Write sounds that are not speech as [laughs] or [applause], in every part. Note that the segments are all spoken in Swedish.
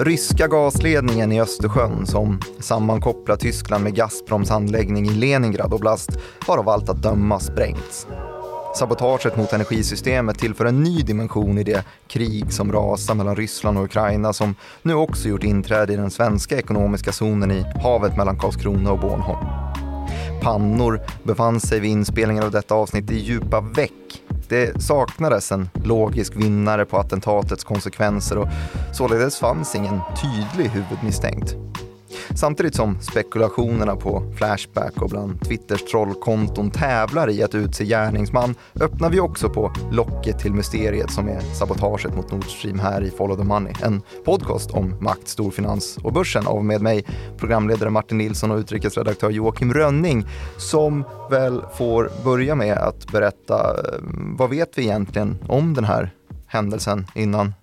Ryska gasledningen i Östersjön som sammankopplar Tyskland med Gazproms anläggning i Leningrad oblast har av allt att döma sprängts. Sabotaget mot energisystemet tillför en ny dimension i det krig som rasar mellan Ryssland och Ukraina som nu också gjort inträde i den svenska ekonomiska zonen i havet mellan Karlskrona och Bornholm. Pannor befann sig vid inspelningen av detta avsnitt i djupa veck det saknades en logisk vinnare på attentatets konsekvenser och således fanns ingen tydlig huvudmisstänkt. Samtidigt som spekulationerna på Flashback och bland Twitters trollkonton tävlar i att utse gärningsman öppnar vi också på locket till mysteriet som är sabotaget mot Nord Stream här i Follow the Money. En podcast om makt, storfinans och börsen av med mig, programledare Martin Nilsson och utrikesredaktör Joakim Rönning som väl får börja med att berätta eh, vad vet vi egentligen om den här händelsen innan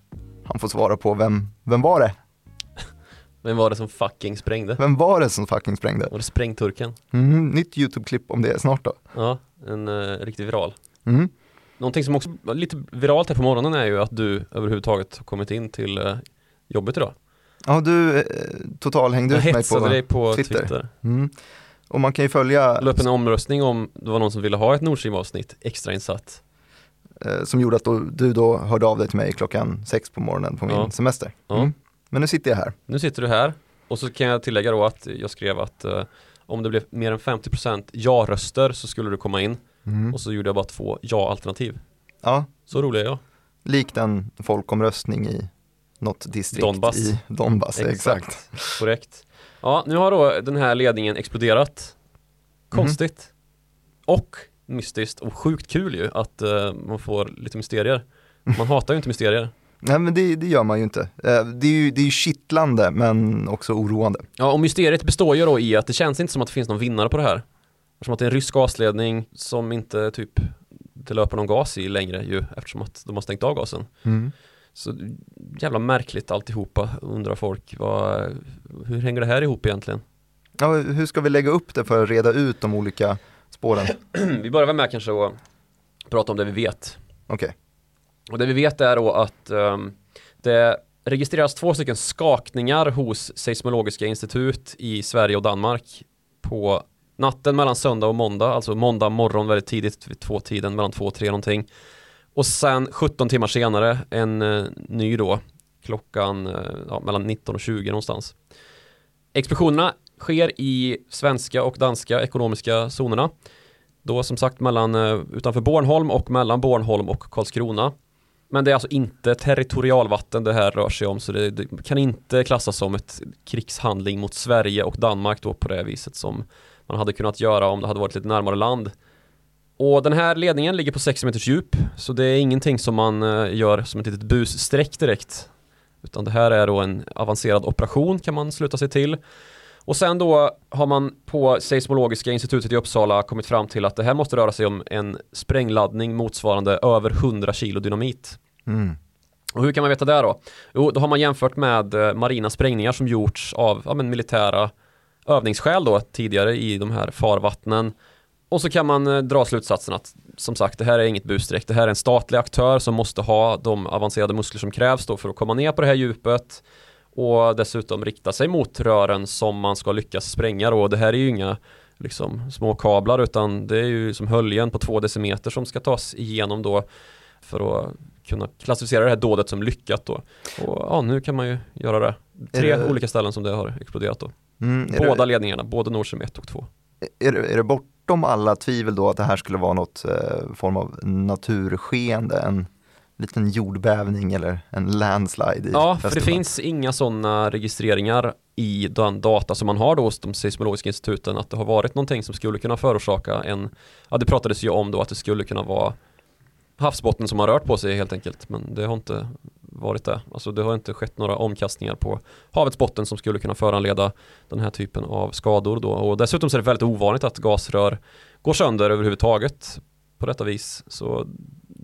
han får svara på vem, vem var det? Vem var det som fucking sprängde? Vem var det som fucking sprängde? Var det sprängturken? Mm, nytt YouTube-klipp om det snart då. Ja, en uh, riktigt viral. Mm. Någonting som också var lite viralt här på morgonen är ju att du överhuvudtaget har kommit in till uh, jobbet idag. Ja, du eh, total hängde ut mig på, dig på Twitter. Twitter. Mm. Och man kan ju följa... Upp en omröstning om det var någon som ville ha ett Nordstream-avsnitt extrainsatt. Eh, som gjorde att då, du då hörde av dig till mig klockan sex på morgonen på min ja. semester. Mm. Ja. Men nu sitter jag här. Nu sitter du här och så kan jag tillägga då att jag skrev att uh, om det blev mer än 50% ja-röster så skulle du komma in mm. och så gjorde jag bara två ja-alternativ. Ja. Så rolig är jag. Likt en folkomröstning i något distrikt Donbass. i Donbass. exakt. exakt. Korrekt. Ja, nu har då den här ledningen exploderat. Konstigt. Mm. Och mystiskt och sjukt kul ju att uh, man får lite mysterier. Man hatar ju inte mysterier. Nej men det, det, gör man ju inte. Eh, det är ju, det är ju kittlande men också oroande. Ja och mysteriet består ju då i att det känns inte som att det finns någon vinnare på det här. Som att det är en rysk gasledning som inte typ det löper någon gas i längre ju eftersom att de har stängt av gasen. Mm. Så jävla märkligt alltihopa undrar folk. Vad, hur hänger det här ihop egentligen? Ja, hur ska vi lägga upp det för att reda ut de olika spåren? [clears throat] vi börjar väl med kanske att prata om det vi vet. Okej. Okay. Och det vi vet är då att um, det registreras två stycken skakningar hos seismologiska institut i Sverige och Danmark på natten mellan söndag och måndag, alltså måndag morgon väldigt tidigt vid två tiden, mellan två och tre någonting. Och sen 17 timmar senare en uh, ny då, klockan uh, ja, mellan 19 och 20 någonstans. Explosionerna sker i svenska och danska ekonomiska zonerna. Då som sagt mellan eh, utanför Bornholm och mellan Bornholm och Karlskrona. Men det är alltså inte territorialvatten det här rör sig om så det, det, kan inte klassas som ett krigshandling mot Sverige och Danmark då på det viset som man hade kunnat göra om det hade varit lite närmare land. Och den här ledningen ligger på 6 meters djup så det är ingenting som man eh, gör som ett litet bussträck direkt. Utan det här är då en avancerad operation kan man sluta sig till. Och sen då har man på Seismologiska institutet i Uppsala kommit fram till att det här måste röra sig om en sprängladdning motsvarande över 100 kilo dynamit. Mm. Och hur kan man veta det då? Jo, då har man jämfört med eh, marina sprängningar som gjorts av ja, militära övningsskäl då tidigare i de här farvattnen. Och så kan man eh, dra slutsatsen att som sagt, det här är inget busstreck. Det här är en statlig aktör som måste ha de avancerade muskler som krävs då för att komma ner på det här djupet och dessutom rikta sig mot rören som man ska lyckas spränga då. Det här är ju inga liksom, små kablar utan det är ju som höljen på två decimeter som ska tas igenom då för att kunna klassificera det här dådet som lyckat då. Och ja, nu kan man ju göra det. Tre det... olika ställen som det har exploderat då. Mm, Båda det... ledningarna, både Nord Stream 1 och 2. Är det, är det bortom alla tvivel då att det här skulle vara något eh, form av naturskeende, en liten jordbävning eller en landslide i Ja, för det finns inga sådana registreringar i den data som man har då hos de seismologiska instituten att det har varit någonting som skulle kunna förorsaka en, ja det pratades ju om då att det skulle kunna vara havsbotten som har rört på sig helt enkelt men det har inte varit det. Alltså det har inte skett några omkastningar på havets botten som skulle kunna föranleda den här typen av skador då. Och dessutom så är det väldigt ovanligt att gasrör går sönder överhuvudtaget på detta vis. Så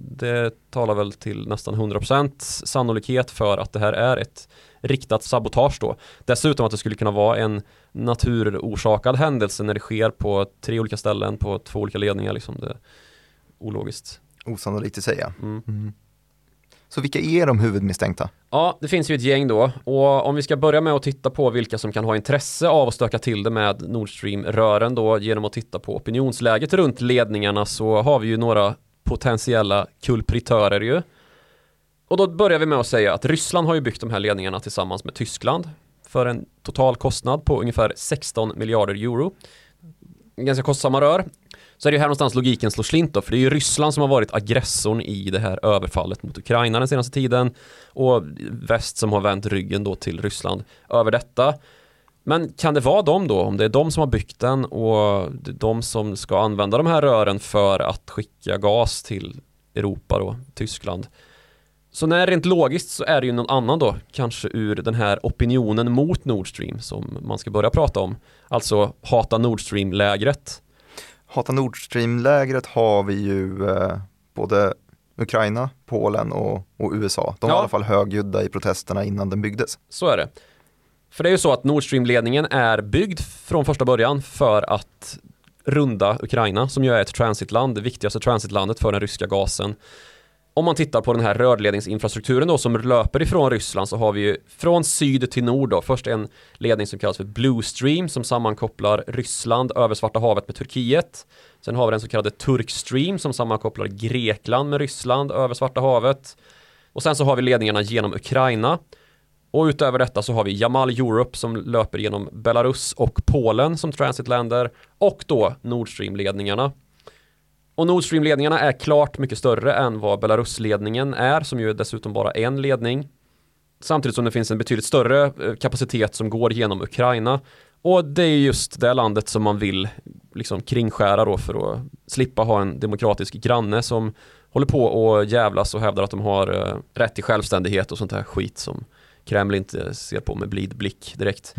det talar väl till nästan 100% sannolikhet för att det här är ett riktat sabotage då. Dessutom att det skulle kunna vara en naturorsakad händelse när det sker på tre olika ställen på två olika ledningar liksom. Det är ologiskt. Osannolikt att säga. Mm. Mm. Så vilka är de huvudmisstänkta? Ja, det finns ju ett gäng då och om vi ska börja med att titta på vilka som kan ha intresse av att stöka till det med Nord Stream-rören då genom att titta på opinionsläget runt ledningarna så har vi ju några potentiella kulpritörer ju. Och då börjar vi med att säga att Ryssland har ju byggt de här ledningarna tillsammans med Tyskland för en total kostnad på ungefär 16 miljarder euro. Ganska kostsamma rör. Så är det ju här någonstans logiken slår slint då, för det är ju Ryssland som har varit aggressorn i det här överfallet mot Ukraina den senaste tiden och väst som har vänt ryggen då till Ryssland över detta. Men kan det vara de då, om det är de som har byggt den och de som ska använda de här rören för att skicka gas till Europa då, Tyskland. Så när rent logiskt så är det ju någon annan då, kanske ur den här opinionen mot Nord Stream som man ska börja prata om. Alltså hata Nord Stream-lägret. Hata Nord Stream-lägret har vi ju eh, både Ukraina, Polen och, och USA. De var Ja. i alla fall högljudda i protesterna innan den byggdes. Så är det. För det är ju så att Nord Stream-ledningen är byggd från första början för att runda Ukraina som ju är ett transitland, det viktigaste transitlandet för den ryska gasen. Om man tittar på den här rörledningsinfrastrukturen då som löper ifrån Ryssland så har vi ju från syd till nord då först en ledning som kallas för Blue Stream som sammankopplar Ryssland över Svarta havet med Turkiet. Sen har vi den så kallade Turk Stream som sammankopplar Grekland med Ryssland över Svarta havet. Och sen så har vi ledningarna genom Ukraina. Och utöver detta så har vi Jamal Europe som löper genom Belarus och Polen som transitländer och då Nord Stream-ledningarna. Och Nord Stream-ledningarna är klart mycket större än vad Belarus-ledningen är som ju är dessutom bara en ledning. Samtidigt som det finns en betydligt större eh, kapacitet som går genom Ukraina. Och det är just det landet som man vill liksom kringskära då för att slippa ha en demokratisk granne som håller på och jävlas och hävdar att de har eh, rätt till självständighet och sånt här skit som Kreml inte ser på med blid blick direkt.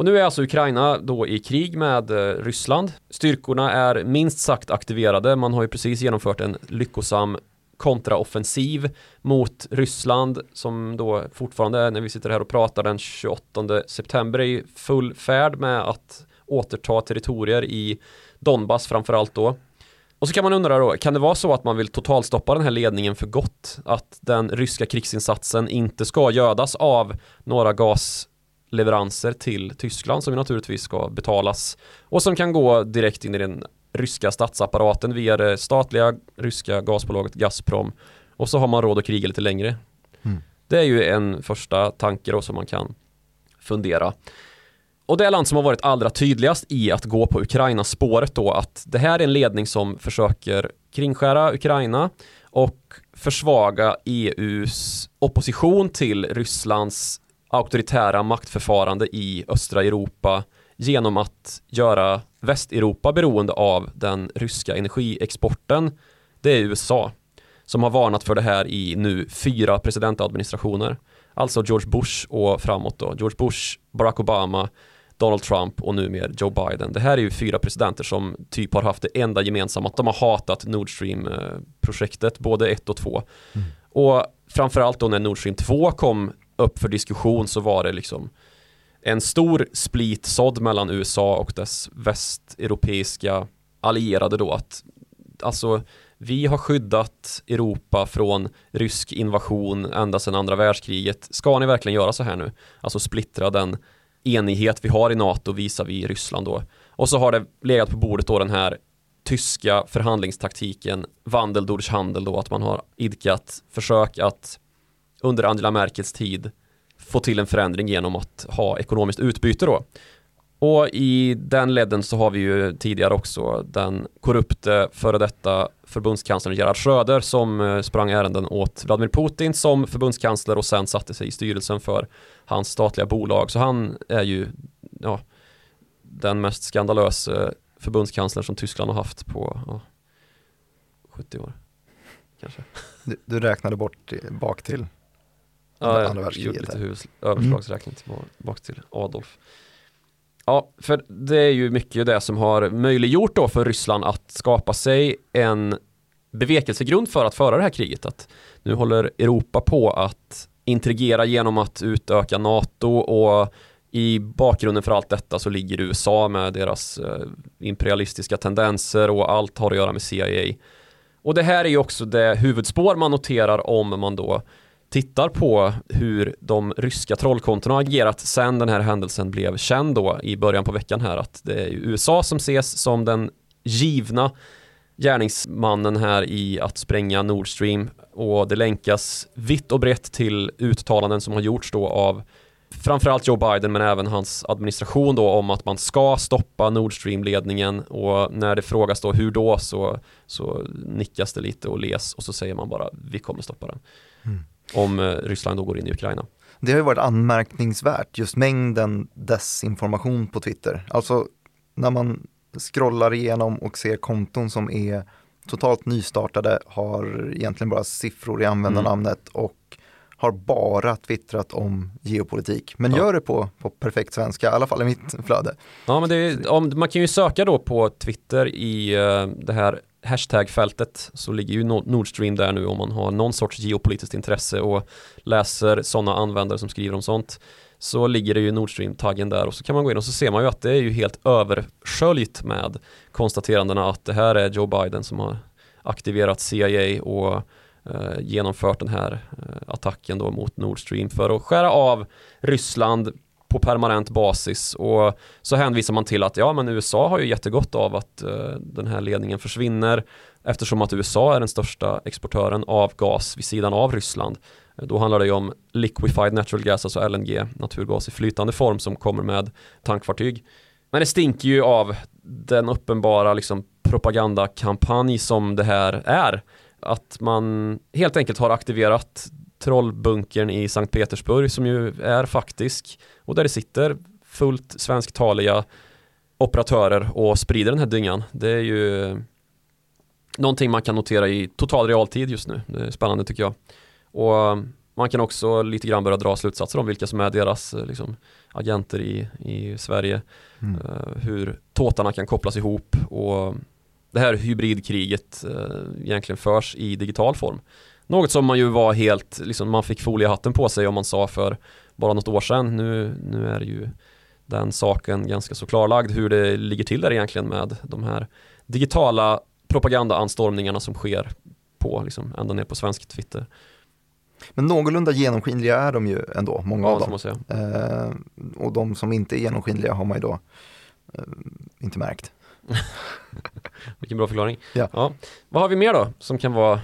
Och nu är alltså Ukraina då i krig med eh, Ryssland. Styrkorna är minst sagt aktiverade. Man har ju precis genomfört en lyckosam kontraoffensiv mot Ryssland som då fortfarande när vi sitter här och pratar den 28 september är i full färd med att återta territorier i Donbass framförallt då. Och så kan man undra då, kan det vara så att man vill totalstoppa den här ledningen för gott? Att den ryska krigsinsatsen inte ska gödas av några gasleveranser till Tyskland som naturligtvis ska betalas och som kan gå direkt in i den ryska statsapparaten via det statliga ryska gasbolaget Gazprom och så har man råd att kriga lite längre. Mm. Det är ju en första tanke då som man kan fundera. Och det land som har varit allra tydligast i att gå på Ukraina-spåret då att det här är en ledning som försöker kringskära Ukraina och försvaga EUs opposition till Rysslands auktoritära maktförfarande i östra Europa genom att göra Västeuropa beroende av den ryska energiexporten. Det är USA som har varnat för det här i nu fyra presidentadministrationer. Alltså George Bush och framåt då. George Bush, Barack Obama, Donald Trump och numera Joe Biden. Det här är ju fyra presidenter som typ har haft det enda gemensamma att de har hatat Nord Stream-projektet, både ett och två. Mm. Och framförallt då när Nord Stream 2 kom upp för diskussion så var det liksom en stor split sådd mellan USA och dess västeuropeiska allierade då att alltså vi har skyddat Europa från rysk invasion ända sedan andra världskriget. Ska ni verkligen göra så här nu? Alltså splittra den enighet vi har i NATO visar vi Ryssland då. Och så har det legat på bordet då den här tyska förhandlingstaktiken Wandel durch Handel då att man har idkat försök att under Angela Merkels tid få till en förändring genom att ha ekonomiskt utbyte då. Och i den ledden så har vi ju tidigare också den korrupte före detta förbundskanslern Gerhard Schröder som eh, sprang ärenden åt Vladimir Putin som förbundskansler och sen satte sig i styrelsen för hans statliga bolag. Så han är ju ja, den mest skandalösa förbundskanslern som Tyskland har haft på ja, 70 år. Kanske. Du, du räknade bort bak till. Ja, Andra världskriget lite hus, överslagsräkning tillbaka till Adolf. Ja, för det är ju mycket det som har möjliggjort då för Ryssland att skapa sig en bevekelsegrund för att föra det här kriget. Att nu håller Europa på att intrigera genom att utöka NATO och i bakgrunden för allt detta så ligger USA med deras eh, imperialistiska tendenser och allt har att göra med CIA. Och det här är ju också det huvudspår man noterar om man då tittar på hur de ryska trollkontona har agerat sen den här händelsen blev känd då i början på veckan här att det är USA som ses som den givna gärningsmannen här i att spränga Nord Stream och det länkas vitt och brett till uttalanden som har gjorts då av framförallt Joe Biden men även hans administration då om att man ska stoppa Nord Stream-ledningen och när det frågas då hur då så, så nickas det lite och les och så säger man bara vi kommer stoppa den. Mm. Om eh, Ryssland då går in i Ukraina. Det har ju varit anmärkningsvärt, just mängden desinformation på Twitter. Alltså när man scrollar igenom och ser konton som är totalt nystartade, har egentligen bara siffror i användarnamnet mm. och har bara twittrat om geopolitik. Men ja. gör det på, på perfekt svenska, i alla fall i mitt flöde. Ja, men det, om, man kan ju söka då på Twitter i uh, det här hashtag-fältet så ligger ju Nord Stream där nu om man har någon sorts geopolitiskt intresse och läser sådana användare som skriver om sånt så ligger det ju Nord Stream-taggen där och så kan man gå in och så ser man ju att det är ju helt översköljt med konstaterandena att det här är Joe Biden som har aktiverat CIA och eh, genomfört den här eh, attacken då mot Nord Stream för att skära av Ryssland på permanent basis och så hänvisar man till att ja men USA har ju jättegott av att eh, den här ledningen försvinner eftersom att USA är den största exportören av gas vid sidan av Ryssland. Då handlar det ju om liquefied natural gas, alltså LNG, naturgas i flytande form som kommer med tankfartyg. Men det stinker ju av den uppenbara liksom, propagandakampanj som det här är. Att man helt enkelt har aktiverat trollbunkern i Sankt Petersburg som ju är faktisk och där det sitter fullt svensktaliga operatörer och sprider den här dyngan. Det är ju någonting man kan notera i total realtid just nu. Det är spännande tycker jag. Och man kan också lite grann börja dra slutsatser om vilka som är deras liksom, agenter i, i Sverige. Mm. Uh, hur tåtarna kan kopplas ihop och det här hybridkriget uh, egentligen förs i digital form. Något som man ju var helt, liksom, man fick foliehatten på sig om man sa för bara något år sedan. Nu, nu är ju den saken ganska så klarlagd hur det ligger till där egentligen med de här digitala propagandaanstormningarna som sker på, liksom, ända ner på svensk Twitter. Men någorlunda genomskinliga är de ju ändå, många ja, av dem. Eh, och de som inte är genomskinliga har man ju då eh, inte märkt. [laughs] Vilken bra förklaring. Ja. ja. Vad har vi mer då som kan vara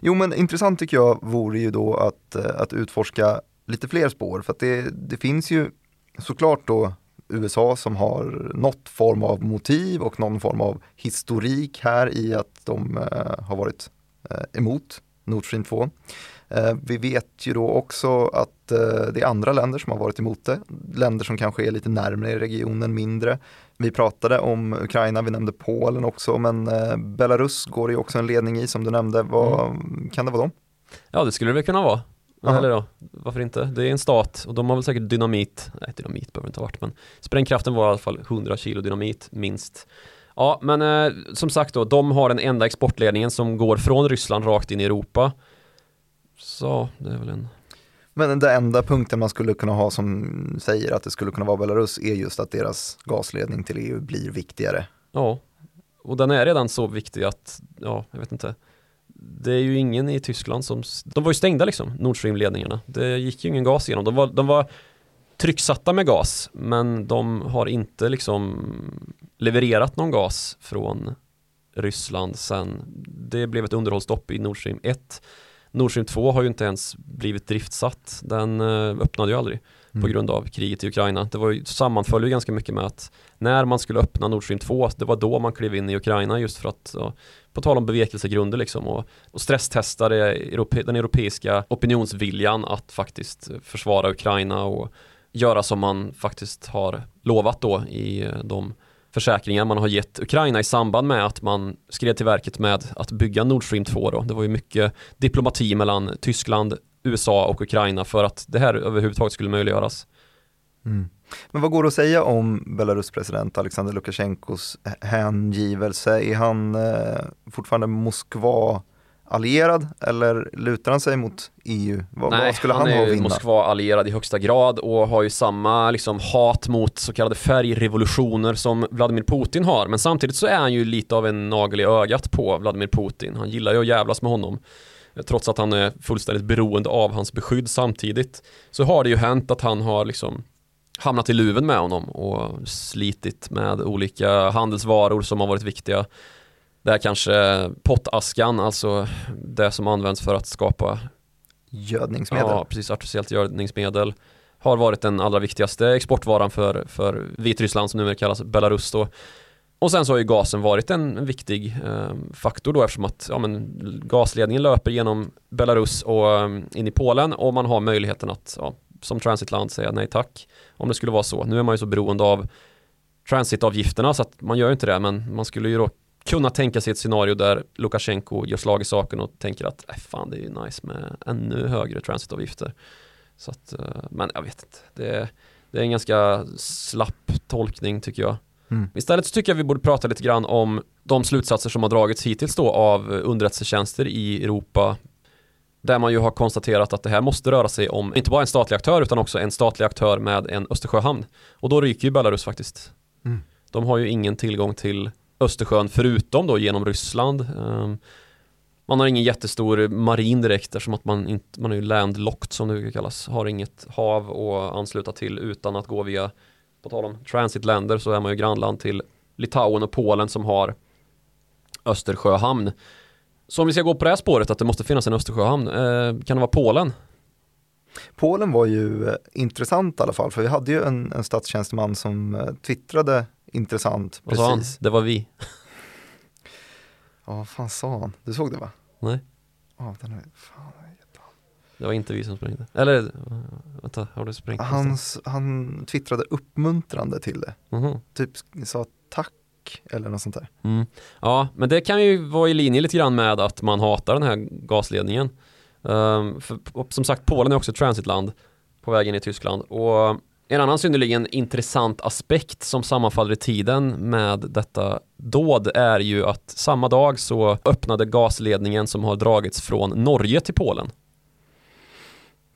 Jo men intressant tycker jag vore ju då att, eh, att utforska lite fler spår för att det, det finns ju såklart då USA som har något form av motiv och någon form av historik här i att de eh, har varit eh, emot Nord Stream 2. Eh, vi vet ju då också att eh, det är andra länder som har varit emot det. Länder som kanske är lite närmare i regionen, mindre. Vi pratade om Ukraina, vi nämnde Polen också, men eh, Belarus går det ju också en ledning i som du nämnde. Vad, mm. Kan det vara dem? Ja, det skulle det väl kunna vara. Aha. Eller då, varför inte? Det är en stat och de har väl säkert dynamit, nej dynamit behöver det inte ha varit men sprängkraften var i alla fall 100 kilo dynamit minst. Ja men eh, som sagt då, de har den enda exportledningen som går från Ryssland rakt in i Europa. Så det är väl en men den enda punkten man skulle kunna ha som säger att det skulle kunna vara Belarus är just att deras gasledning till EU blir viktigare. Ja, och den är redan så viktig att, ja, jag vet inte. Det är ju ingen i Tyskland som, de var ju stängda liksom, Nord Stream-ledningarna. Det gick ju ingen gas igenom. De var, de var trycksatta med gas, men de har inte liksom levererat någon gas från Ryssland sen det blev ett underhållsstopp i Nord Stream 1 Nord Stream 2 har ju inte ens blivit driftsatt. Den eh, öppnade ju aldrig mm. på grund av kriget i Ukraina. Det var ju, sammanföll ju ganska mycket med att när man skulle öppna Nord Stream 2, det var då man klev in i Ukraina just för att, ja, på tal om bevekelsegrunder liksom och, och stresstesta europe, den europeiska opinionsviljan att faktiskt försvara Ukraina och göra som man faktiskt har lovat då i eh, de försäkringar man har gett Ukraina i samband med att man skrev till verket med att bygga Nord Stream 2 då. Det var ju mycket diplomati mellan Tyskland, USA och Ukraina för att det här överhuvudtaget skulle möjliggöras. Mm. Men vad går det att säga om Belarus president Alexander Lukasjenkos hängivelse? Är han eh, fortfarande Moskva allierad eller lutar han sig mot EU? Vad, Nej, vad skulle han, han ha är att vinna? Moskva-allierad i högsta grad och har ju samma liksom, hat mot så kallade färgrevolutioner som Vladimir Putin har. Men samtidigt så är han ju lite av en nagel i ögat på Vladimir Putin. Han gillar ju att jävlas med honom. Trots att han är fullständigt beroende av hans beskydd samtidigt. Så har det ju hänt att han har liksom hamnat i luven med honom och slitit med olika handelsvaror som har varit viktiga. Där kanske pottaskan, alltså det som används för att skapa Gödningsmedel? Ja, precis, artificiellt gödningsmedel har varit den allra viktigaste exportvaran för, för Vitryssland som numera kallas Belarus då. Och sen så har ju gasen varit en, viktig eh, faktor då eftersom att ja, men, gasledningen löper genom Belarus och eh, in i Polen och man har möjligheten att ja, som transitland säga nej tack om det skulle vara så. Nu är man ju så beroende av transitavgifterna så att man gör ju inte det men man skulle ju då kunna tänka sig ett scenario där Lukasjenko gör slag i saken och tänker att äh, fan det är ju nice med ännu högre transitavgifter. Så att, eh, men jag vet inte. Det, det är en ganska slapp tolkning tycker jag. Mm. Istället så tycker jag vi borde prata lite grann om de slutsatser som har dragits hittills då av underrättelsetjänster i Europa där man ju har konstaterat att det här måste röra sig om inte bara en statlig aktör utan också en statlig aktör med en Östersjöhamn. Och då ryker ju Belarus faktiskt. Mm. De har ju ingen tillgång till Östersjön förutom då genom Ryssland. Ehm, man har ingen jättestor marin direkt eftersom att man, inte, man är ju landlocked som det brukar kallas. Har inget hav att ansluta till utan att gå via, på tal om transitländer så är man ju grannland till Litauen och Polen som har Östersjöhamn. Så om vi ska gå på det här spåret att det måste finnas en Östersjöhamn, eh, kan det vara Polen? Polen var ju eh, intressant i alla fall, för vi hade ju en, en statstjänsteman som eh, twittrade intressant Vad sa han? Det var vi. Ja, vad fan sa han? Du såg det va? Nej, Ja, den är, fan. det var inte vi som sprängde. Eller, vänta, har du sprängt? Han, han twittrade uppmuntrande till det. Mhm. Typ sa tack eller något sånt där. Mm. Ja, men det kan ju vara i linje lite grann med att man hatar den här gasledningen. Ehm, för, som sagt, Polen är också ett transitland på vägen i Tyskland. Och en annan synnerligen intressant aspekt som sammanfaller i tiden med detta dåd är ju att samma dag så öppnade gasledningen som har dragits från Norge till Polen.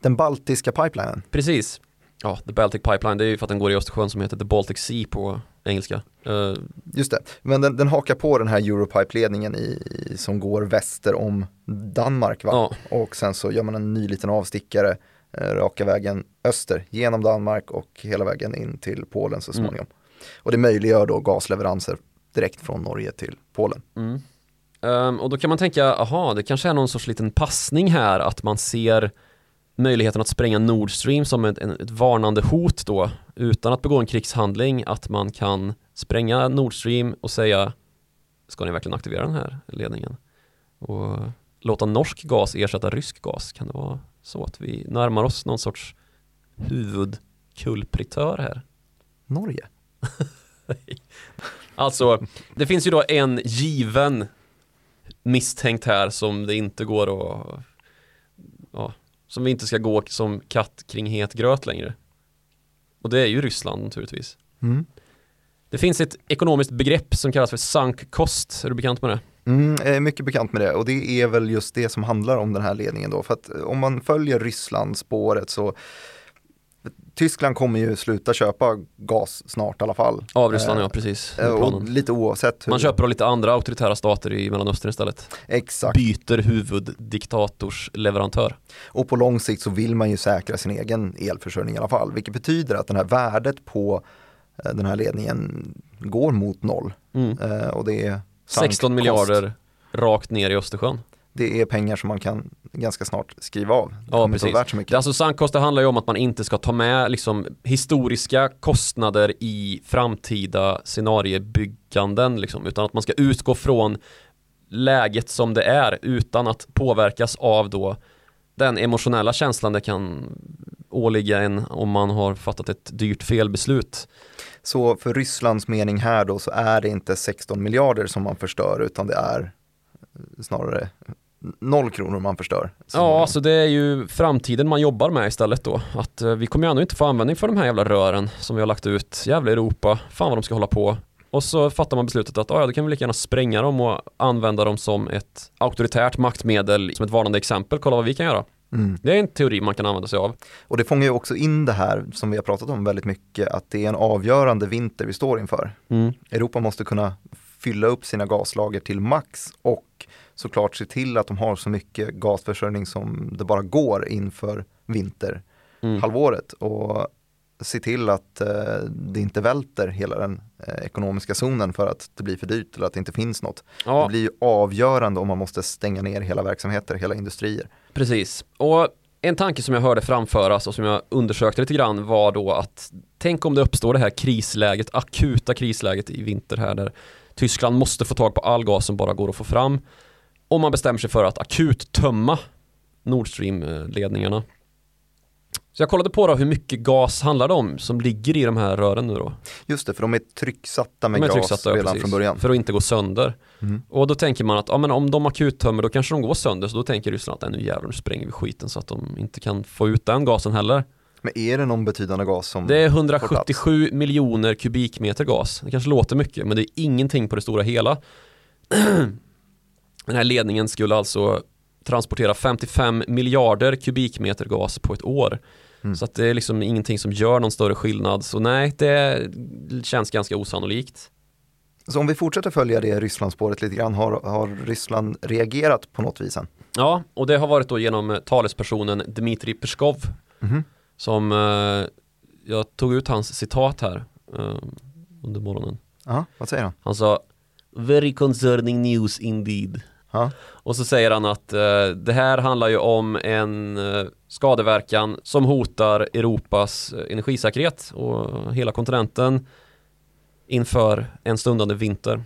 Den baltiska pipelinen. Precis. Ja, The Baltic Pipeline, det är ju för att den går i Östersjön som heter The Baltic Sea på engelska. Eh, Just det, men den, den hakar på den här Europipe-ledningen i, som går väster om Danmark va? Ja. Och sen så gör man en ny liten avstickare raka vägen öster genom Danmark och hela vägen in till Polen så Mm. småningom. Och det möjliggör då gasleveranser direkt från Norge till Polen. Mm. Ehm, och då kan man tänka, aha, det kanske är någon sorts liten passning här att man ser möjligheten att spränga Nord Stream som ett, ett varnande hot då utan att begå en krigshandling att man kan spränga Nord Stream och säga ska ni verkligen aktivera den här ledningen och låta norsk gas ersätta rysk gas kan det vara så att vi närmar oss någon sorts huvudkulpritör här Norge? [laughs] Alltså, det finns ju då en given misstänkt här som det inte går att ja, som vi inte ska gå som katt kring het gröt längre. Och det är ju Ryssland naturligtvis. Mm. Det finns ett ekonomiskt begrepp som kallas för sunk cost. Är du bekant med det? Mm, jag är mycket bekant med det och det är väl just det som handlar om den här ledningen då. För att eh, om man följer Ryssland spåret så Tyskland kommer ju sluta köpa gas snart i alla fall. Av Ryssland, Eh, ja precis. Eh, Och lite oavsett hur. Man köper av lite andra auktoritära stater i Mellanöstern istället. Exakt. Byter huvuddiktators-leverantör. Och på lång sikt så vill man ju säkra sin egen elförsörjning i alla fall. Vilket betyder att det här värdet på eh, den här ledningen går mot noll. Mm. Eh, Och det är 16 cost. miljarder rakt ner i Östersjön. Det är pengar som man kan ganska snart skriva av. Det Ja, precis. värt så Det, mycket. alltså det handlar ju om att man inte ska ta med liksom, historiska kostnader i framtida scenariebygganden liksom, utan att man ska utgå från läget som det är utan att påverkas av då den emotionella känslan det kan åligga en om man har fattat ett dyrt felbeslut. Så för Rysslands mening här då så är det inte 16 miljarder som man förstör utan det är eh, snarare noll kronor man förstör. Så Ja, alltså det är ju framtiden man jobbar med istället då. Att eh, vi kommer ju ändå inte få användning för de här jävla rören som vi har lagt ut. Jävla Europa, fan vad de ska hålla på. Och så fattar man beslutet att ah, ja, då kan vi lika gärna spränga dem och använda dem som ett auktoritärt maktmedel, som ett varnande exempel. Kolla vad vi kan göra. Mm. Det är en teori man kan använda sig av. Och det fångar ju också in det här som vi har pratat om väldigt mycket, att det är en avgörande vinter vi står inför. Mm. Europa måste kunna fylla upp sina gaslager till max och såklart se till att de har så mycket gasförsörjning som det bara går inför vinterhalvåret. Mm. Och se till att eh, det inte välter hela den eh, ekonomiska zonen för att det blir för dyrt eller att det inte finns något. Det Ja, blir ju avgörande om man måste stänga ner hela verksamheter, hela industrier. precis. Och en tanke som jag hörde framföras och som jag undersökte lite grann var då att tänk om det uppstår det här krisläget, akuta krisläget i vinter här där Tyskland måste få tag på all gas som bara går att få fram. Om man bestämmer sig för att akut tömma Nord Stream-ledningarna. Så jag kollade på då hur mycket gas handlar det om som ligger i de här rören nu då. Just det, för de är trycksatta med De är gas trycksatta, redan precis. från början. För att inte gå sönder. Mm. Och då tänker man att ja, men om de akuttömmer då kanske de går sönder. Så då tänker Ryssland att "Nej, nu jävlar nu spränger vi skiten så att de inte kan få ut den gasen heller. Men är det någon betydande gas som Det är får 177 miljoner kubikmeter gas. Det kanske låter mycket men det är ingenting på det stora hela. [clears throat] Den här ledningen skulle alltså transportera 55 miljarder kubikmeter gas på ett år. Mm. Så att det är liksom ingenting som gör någon större skillnad. Så nej, det känns ganska osannolikt. Så om vi fortsätter följa det Rysslandsspåret lite grann, har, har Ryssland reagerat på något vis än? Ja, och det har varit då genom eh, talespersonen Dmitrij Peskov Mhm. som eh, jag tog ut hans citat här eh, under morgonen. Ja, vad säger han? Han sa Very concerning news indeed. Ja. Och så säger han att eh, det här handlar ju om en eh, skadeverkan som hotar Europas eh, energisäkerhet och hela kontinenten inför en stundande vinter.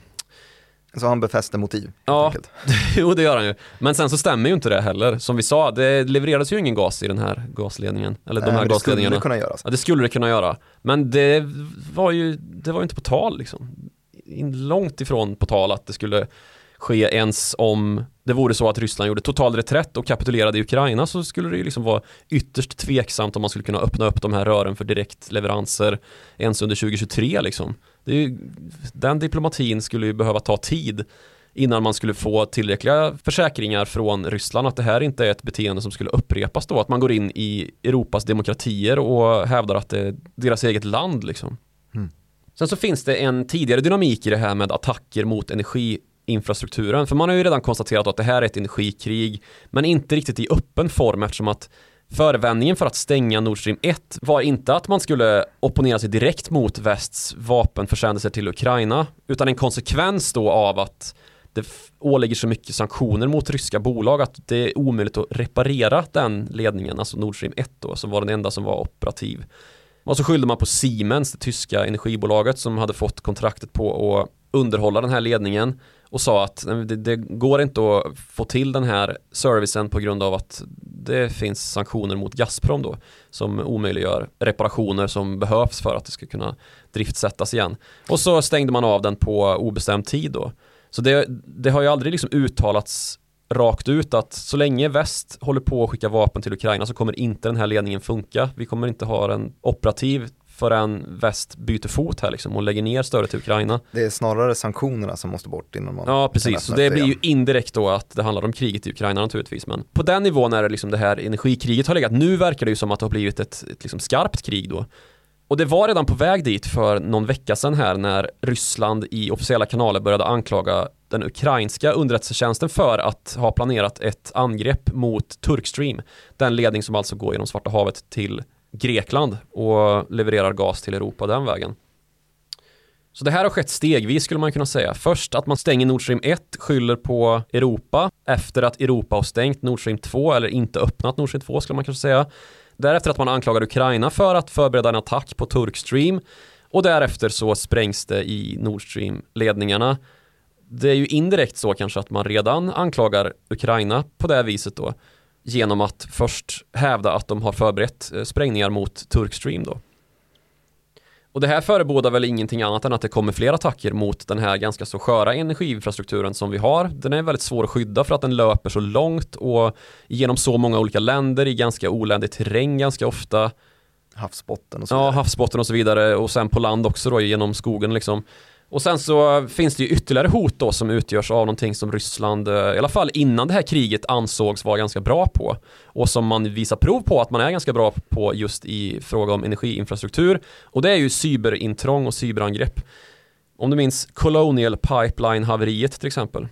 Så han befäster motiv Ja. [laughs] jo, det gör han ju. Men sen så stämmer ju inte det heller. Som vi sa, det levererades ju ingen gas i den här gasledningen. Eller de Nej, här men det skulle gasledningarna. det kunna göras. Ja, det skulle det kunna göra. Men det var ju, det var ju inte på tal liksom. In- Långt ifrån på tal att det skulle ske ens om det vore så att Ryssland gjorde total reträtt och kapitulerade i Ukraina så skulle det ju liksom vara ytterst tveksamt om man skulle kunna öppna upp de här rören för direktleveranser ens under 2023 liksom. Ju, den diplomatin skulle ju behöva ta tid innan man skulle få tillräckliga försäkringar från Ryssland att det här inte är ett beteende som skulle upprepas då, att man går in i Europas demokratier och hävdar att det är deras eget land liksom. Mm. Sen så finns det en tidigare dynamik i det här med attacker mot infrastrukturen, för man har ju redan konstaterat att det här är ett energikrig, men inte riktigt i öppen form eftersom att Förevändningen för att stänga Nord Stream 1 var inte att man skulle opponera sig direkt mot västs vapenförsändelser till Ukraina, utan en konsekvens då av att det ålägger så mycket sanktioner mot ryska bolag att det är omöjligt att reparera den ledningen, alltså Nord Stream 1 då, som var den enda som var operativ. Och så skyllde man på Siemens, det tyska energibolaget som hade fått kontraktet på att underhålla den här ledningen och sa att det, det går inte att få till den här servicen på grund av att det finns sanktioner mot Gazprom då som omöjliggör reparationer som behövs för att det ska kunna driftsättas igen. Och så stängde man av den på obestämd tid då. Så det, det har ju aldrig liksom uttalats rakt ut att så länge väst håller på att skicka vapen till Ukraina så kommer inte den här ledningen funka. Vi kommer inte ha den operativ förrän väst byter fot här liksom och lägger ner stödet till Ukraina. Det är snarare sanktionerna som måste bort innan man Ja precis, så det blir ju indirekt då att det handlar om kriget i Ukraina naturligtvis men på den nivån är det liksom det här energikriget har legat. Nu verkar det ju som att det har blivit ett, ett liksom skarpt krig då. Och det var redan på väg dit för någon vecka sedan här när Ryssland i officiella kanaler började anklaga den ukrainska underrättelsetjänsten för att ha planerat ett angrepp mot Turkstream. Den ledning som alltså går genom Svarta havet till Grekland och levererar gas till Europa den vägen. Så det här har skett stegvis skulle man kunna säga. Först att man stänger Nord Stream 1, skyller på Europa efter att Europa har stängt Nord Stream 2 eller inte öppnat Nord Stream 2 skulle man kanske säga. Därefter att man anklagar Ukraina för att förbereda en attack på turk-stream och därefter så sprängs det i Nord Stream-ledningarna. Det är ju indirekt så kanske att man redan anklagar Ukraina på det här viset då genom att först hävda att de har förberett eh, sprängningar mot Turkstream då. Och det här förebådar väl ingenting annat än att det kommer fler attacker mot den här ganska så sköra energiinfrastrukturen som vi har. Den är väldigt svår att skydda för att den löper så långt och genom så många olika länder i ganska oländig terräng ganska ofta. havsbotten och så Ja, vidare. havsbotten och så vidare och sen på land också då genom skogen liksom. Och sen så finns det ju ytterligare hot då som utgörs av någonting som Ryssland, eh, i alla fall innan det här kriget ansågs vara ganska bra på. Och som man visar prov på att man är ganska bra på just i fråga om energiinfrastruktur. Och det är ju cyberintrång och cyberangrepp. Om du minns Colonial Pipeline-haveriet till exempel.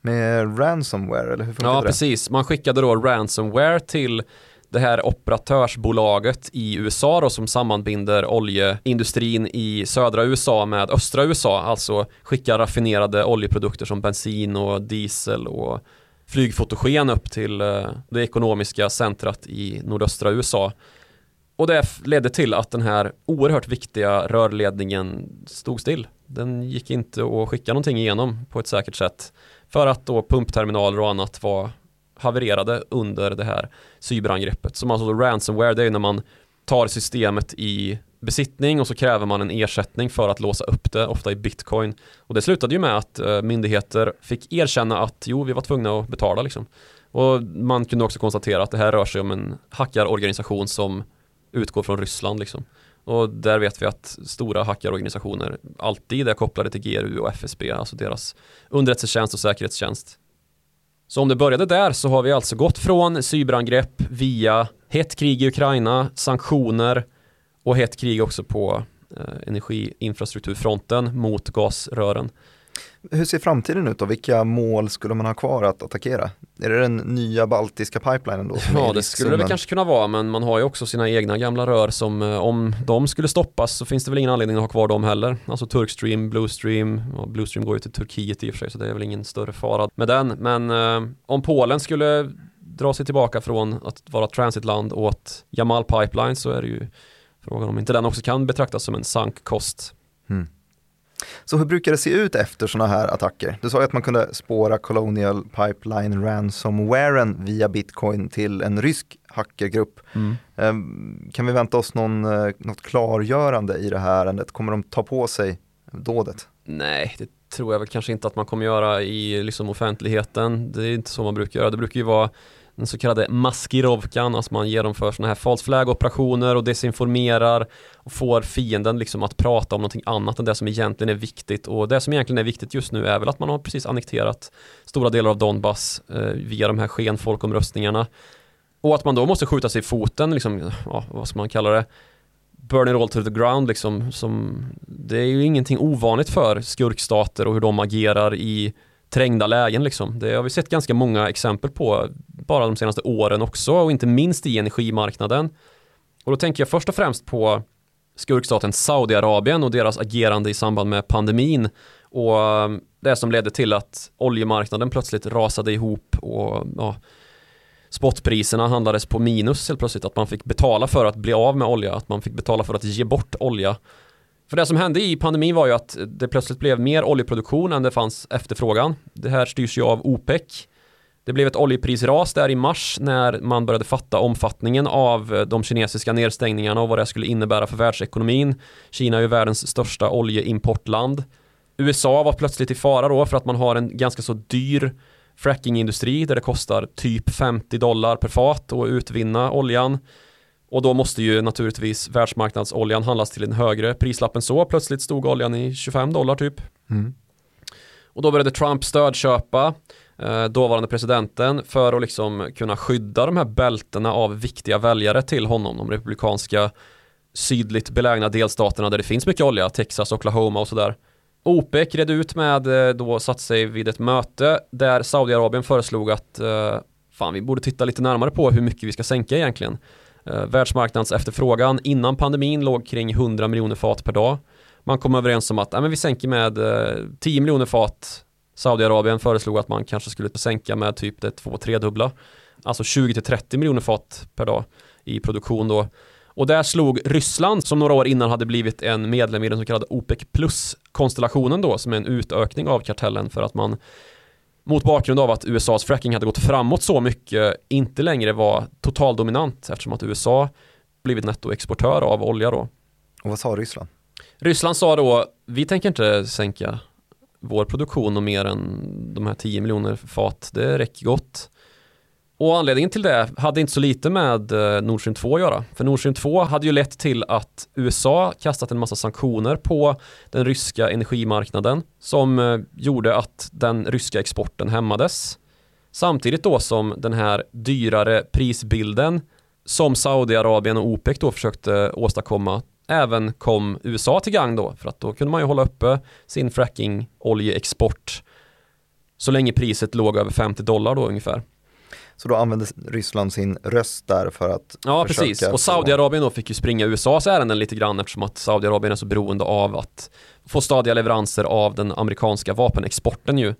Med ransomware eller hur funkar Ja, det? precis. Man skickade då ransomware till det här operatörsbolaget i USA då som sammanbinder oljeindustrin i södra USA med östra USA, alltså skickar raffinerade oljeprodukter som bensin och diesel och flygfotogen upp till eh, det ekonomiska centrat i nordöstra USA. Och det ledde till att den här oerhört viktiga rörledningen stod still. Den gick inte att skicka någonting igenom på ett säkert sätt. För att då pumpterminaler och annat var havererade under det här cyberangreppet. Som alltså ransomware, det är ju när man tar systemet i besittning och så kräver man en ersättning för att låsa upp det, ofta i bitcoin. Och det slutade ju med att eh, myndigheter fick erkänna att jo, vi var tvungna att betala liksom. Och man kunde också konstatera att det här rör sig om en hackarorganisation som utgår från Ryssland liksom. Och där vet vi att stora hackarorganisationer alltid är kopplade till GRU och FSB, alltså deras underrättelsetjänst och säkerhetstjänst. Så om det började där så har vi alltså gått från cyberangrepp via hett krig i Ukraina, sanktioner och hett krig också på eh, energiinfrastrukturfronten mot gasrören. Hur ser framtiden ut då? Vilka mål skulle man ha kvar att attackera? Är det den nya baltiska pipelinen då? Ja, det skulle det kanske kunna vara, men man har ju också sina egna gamla rör som eh, om de skulle stoppas så finns det väl ingen anledning att ha kvar dem heller. Alltså Turkstream, Bluestream, ja, Bluestream går ju till Turkiet i och för sig så det är väl ingen större fara med den. Men eh, om Polen skulle dra sig tillbaka från att vara transitland åt Jamal Pipeline så är det ju frågan om inte den också kan betraktas som en sankkost. Mm. Så hur brukar det se ut efter sådana här attacker? Du sa ju att man kunde spåra Colonial Pipeline ransomwaren via bitcoin till en rysk hackergrupp. Ehm, Kan vi vänta oss någon, eh, något klargörande i det här ärendet? Kommer de ta på sig dådet? Nej, det tror jag väl kanske inte att man kommer göra i liksom offentligheten. Det är inte så man brukar göra. Det brukar ju vara den så kallade maskirovkan, alltså man genomför sådana här false flag operationer och desinformerar och får fienden liksom att prata om någonting annat än det som egentligen är viktigt. Och det som egentligen är viktigt just nu är väl att man har precis annekterat stora delar av Donbass eh, via de här skenfolkomröstningarna. Och att man då måste skjuta sig i foten, liksom, ja, vad ska man kalla det burn it all to the ground liksom som det är ju ingenting ovanligt för skurkstater och hur de agerar i trängda lägen liksom. Det har vi sett ganska många exempel på bara de senaste åren också och inte minst i energimarknaden. Och då tänker jag först och främst på skurkstaten Saudiarabien och deras agerande i samband med pandemin och um, det som ledde till att oljemarknaden plötsligt rasade ihop och ja, spotpriserna handlades på minus helt plötsligt att man fick betala för att bli av med olja, att man fick betala för att ge bort olja. För det som hände i pandemin var ju att det plötsligt blev mer oljeproduktion än det fanns efterfrågan. Det här styrs ju av OPEC. Det blev ett oljeprisras där i mars när man började fatta omfattningen av eh, de kinesiska nedstängningarna och vad det skulle innebära för världsekonomin. Kina är ju världens största oljeimportland. USA var plötsligt i fara då för att man har en ganska så dyr frackingindustri där det kostar typ 50 dollar per fat att utvinna oljan. Och då måste ju naturligtvis världsmarknadsoljan handlas till en högre prislapp än så. Plötsligt stod oljan i 25 dollar typ. Mm. Och då började Trump stödköpa eh, dåvarande presidenten för att liksom kunna skydda de här bältena av viktiga väljare till honom. De republikanska sydligt belägna delstaterna där det finns mycket olja, Texas, Oklahoma och sådär. OPEC red ut med, eh, då satt sig vid ett möte där Saudiarabien föreslog att eh, fan vi borde titta lite närmare på hur mycket vi ska sänka egentligen. Eh, världsmarknadsefterfrågan innan pandemin låg kring 100 miljoner fat per dag. Man kom överens om att äh, men vi sänker med eh, 10 miljoner fat. Saudiarabien föreslog att man kanske skulle sänka med typ det två tredubbla. Alltså 20-30 miljoner fat per dag i produktion då. Och där slog Ryssland, som några år innan hade blivit en medlem i den så kallade OPEC plus-konstellationen då, som är en utökning av kartellen för att man mot bakgrund av att USAs fracking hade gått framåt så mycket inte längre var totaldominant eftersom att USA blivit nettoexportör av olja då. Och vad sa Ryssland? Ryssland sa då, vi tänker inte sänka vår produktion och mer än de här 10 miljoner fat, det räcker gott. Och anledningen till det hade inte så lite med eh, Nord Stream 2 att göra. För Nord Stream 2 hade ju lett till att USA kastat en massa sanktioner på den ryska energimarknaden som eh, gjorde att den ryska exporten hämmades. Samtidigt då som den här dyrare prisbilden som Saudiarabien och OPEC då försökte åstadkomma även kom USA till gang då för att då kunde man ju hålla uppe sin fracking oljeexport så länge priset låg över 50 dollar då ungefär. Så då använde Ryssland sin röst där för att Ja, precis. Och Saudiarabien då fick ju springa USAs ärenden lite grann eftersom att Saudiarabien är så beroende av att få stadiga leveranser av den amerikanska vapenexporten ju.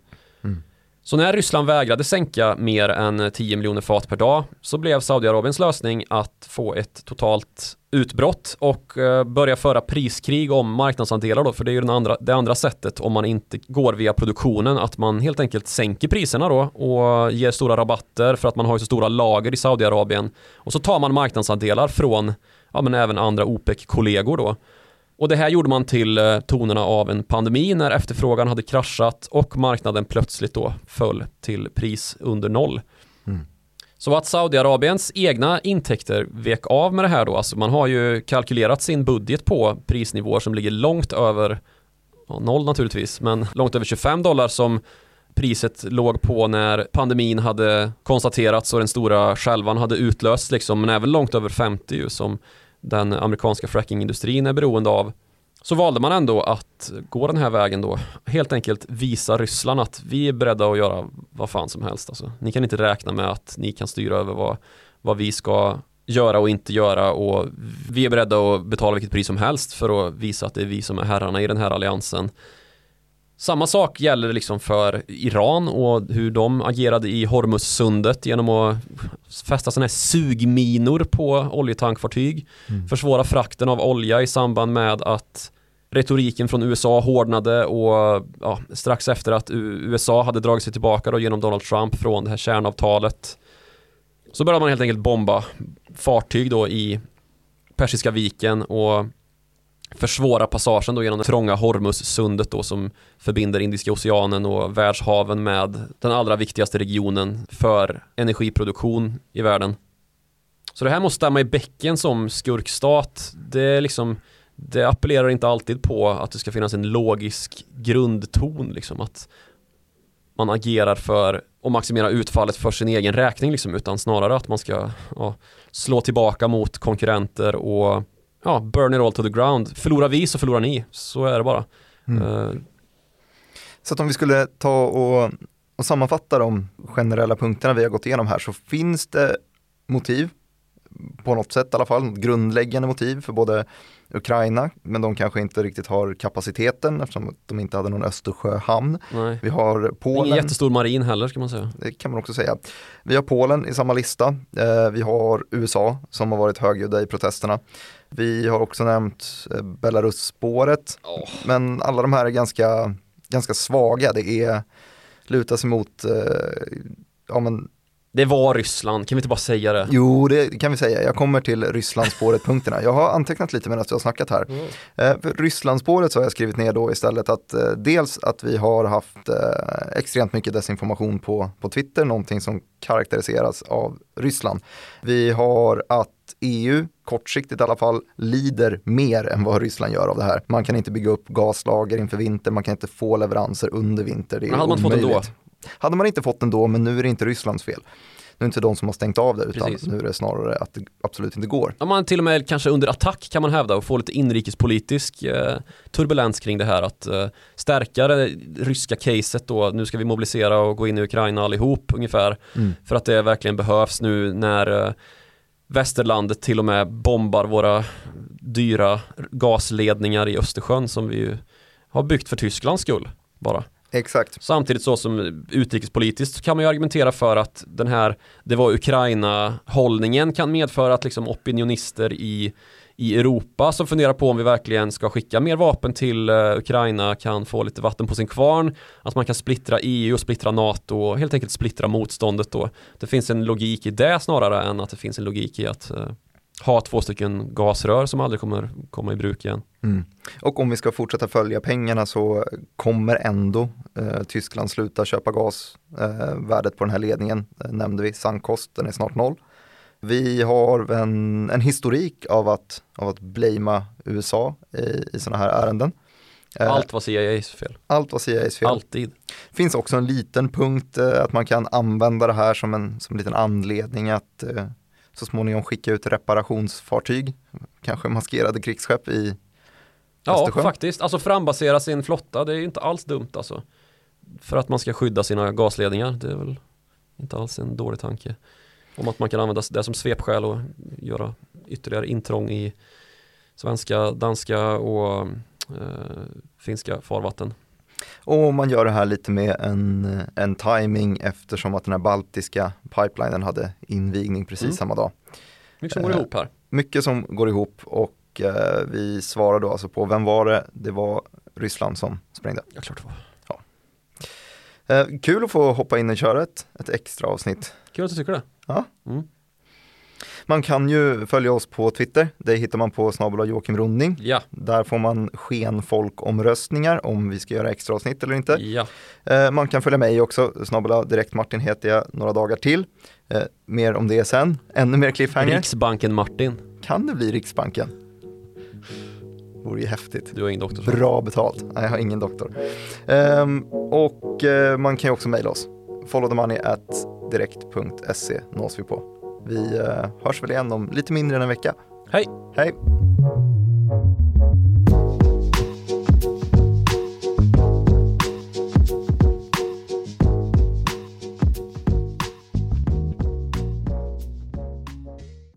Så när Ryssland vägrade sänka mer än 10 miljoner fat per dag så blev Saudiarabiens lösning att få ett totalt utbrott och eh, börja föra priskrig om marknadsandelar då, för det är ju den andra, det andra sättet om man inte går via produktionen, att man helt enkelt sänker priserna då och ger stora rabatter för att man har ju så stora lager i Saudiarabien och så tar man marknadsandelar från ja, men även andra OPEC-kollegor då. Och det här gjorde man till eh, tonerna av en pandemi när efterfrågan hade kraschat och marknaden plötsligt då föll till pris under noll. Mm. Så att Saudiarabiens egna intäkter vek av med det här då, alltså man har ju kalkylerat sin budget på prisnivåer som ligger långt över, ja, noll naturligtvis, men långt över 25 dollar som priset låg på när pandemin hade konstaterats och den stora skälvan hade utlösts liksom, men även långt över 50 ju som den amerikanska frackingindustrin är beroende av så valde man ändå att gå den här vägen då. Helt enkelt visa Ryssland att vi är beredda att göra vad fan som helst. Alltså. Ni kan inte räkna med att ni kan styra över vad, vad vi ska göra och inte göra och vi är beredda att betala vilket pris som helst för att visa att det är vi som är herrarna i den här alliansen. Samma sak gäller liksom för Iran och hur de agerade i Hormuzsundet genom att fästa sådana här sugminor på oljetankfartyg. Mm. Försvåra frakten av olja i samband med att retoriken från USA hårdnade och ja, strax efter att USA hade dragit sig tillbaka då genom Donald Trump från det här kärnavtalet så började man helt enkelt bomba fartyg då i Persiska viken och försvåra passagen då genom det trånga Hormuzsundet då som förbinder Indiska oceanen och världshaven med den allra viktigaste regionen för energiproduktion i världen. Så det här måste stämma i bäcken som skurkstat. Det liksom det appellerar inte alltid på att det ska finnas en logisk grundton liksom att man agerar för att maximera utfallet för sin egen räkning liksom utan snarare att man ska ja, slå tillbaka mot konkurrenter och ja, burn it all to the ground. Förlorar vi så förlorar ni, så är det bara. Mm. Uh, så att om vi skulle ta och, och sammanfatta de generella punkterna vi har gått igenom här så finns det motiv på något sätt i alla fall, grundläggande motiv för både Ukraina, men de kanske inte riktigt har kapaciteten eftersom de inte hade någon Östersjöhamn. Nej. Vi har Polen. Ingen jättestor marin heller ska man säga. Det kan man också säga. Vi har Polen i samma lista. Eh, vi har USA som har varit högljudda i protesterna. Vi har också nämnt eh, Belarus-spåret. Oh. Men alla de här är ganska, ganska svaga. Det är lutar sig mot eh, ja, men det var Ryssland, kan vi inte bara säga det? Jo, det kan vi säga. Jag kommer till Rysslandsspåret-punkterna. Jag har antecknat lite medan vi har snackat här. Mm. Eh, Rysslandsspåret så har jag skrivit ner då istället att eh, dels att vi har haft eh, extremt mycket desinformation på, på Twitter, någonting som karaktäriseras av Ryssland. Vi har att EU, kortsiktigt i alla fall, lider mer än vad Ryssland gör av det här. Man kan inte bygga upp gaslager inför vinter, man kan inte få leveranser under vinter. Det är Men hade man omöjligt. fått det då? Hade man inte fått den då, men nu är det inte Rysslands fel. Nu är det inte de som har stängt av det utan Precis. nu är det snarare att det absolut inte går. Ja, man till och med kanske under attack kan man hävda och få lite inrikespolitisk eh, turbulens kring det här att eh, stärka det ryska caset då, nu ska vi mobilisera och gå in i Ukraina allihop ungefär mm. för att det verkligen behövs nu när eh, västerlandet till och med bombar våra dyra gasledningar i Östersjön som vi har byggt för Tysklands skull bara. Exakt. Samtidigt så som utrikespolitiskt kan man ju argumentera för att den här, det var Ukraina-hållningen kan medföra att liksom opinionister i, i Europa som funderar på om vi verkligen ska skicka mer vapen till eh, Ukraina kan få lite vatten på sin kvarn. Att man kan splittra EU och splittra NATO och helt enkelt splittra motståndet då. Det finns en logik i det snarare än att det finns en logik i att eh, ha två stycken gasrör som aldrig kommer komma i bruk igen. Mm. Och om vi ska fortsätta följa pengarna så kommer ändå eh, Tyskland sluta köpa gas. Eh, värdet på den här ledningen eh, nämnde vi, Sankost, den är snart noll. Vi har en, en historik av att, av att blamea USA i, i sådana här ärenden. Eh, allt var CIAs fel. Allt var CIAs fel. Alltid. finns också en liten punkt eh, att man kan använda det här som en, som en liten anledning att eh, så småningom skicka ut reparationsfartyg, kanske maskerade krigsskepp i Ja, Östersjön. faktiskt. Alltså frambasera sin flotta, det är inte alls dumt alltså. För att man ska skydda sina gasledningar, det är väl inte alls en dålig tanke. Om att man kan använda det som svepskäl och göra ytterligare intrång i svenska, danska och eh, finska farvatten. Och man gör det här lite med en, en timing eftersom att den här baltiska pipelinen hade invigning precis mm. samma dag. Mycket som går ihop här. Mycket som går ihop och eh, vi svarar då alltså på vem var det? Det var Ryssland som sprängde. Ja, klart det var. Ja. Eh, kul att få hoppa in och köra ett, extra avsnitt. Kul att du tycker det. Ja. Mm. Man kan ju följa oss på Twitter, det hittar man på snabel Joakim Runding. Ja. Där får man skenfolkomröstningar om vi ska göra extra avsnitt eller inte. Ja. Eh, man kan följa mig också, snabel direkt Martin heter jag några dagar till. Eh, mer om det sen, ännu mer cliffhanger. Riksbanken Martin. Kan det bli Riksbanken? Vore ju häftigt. Du har ingen doktor? Bra betalt. Nej, jag har ingen doktor. Um, och uh, man kan ju också mejla oss. Follow the money at direkt.se nås vi på. Vi uh, hörs väl igen om lite mindre än en vecka. Hej! Hej!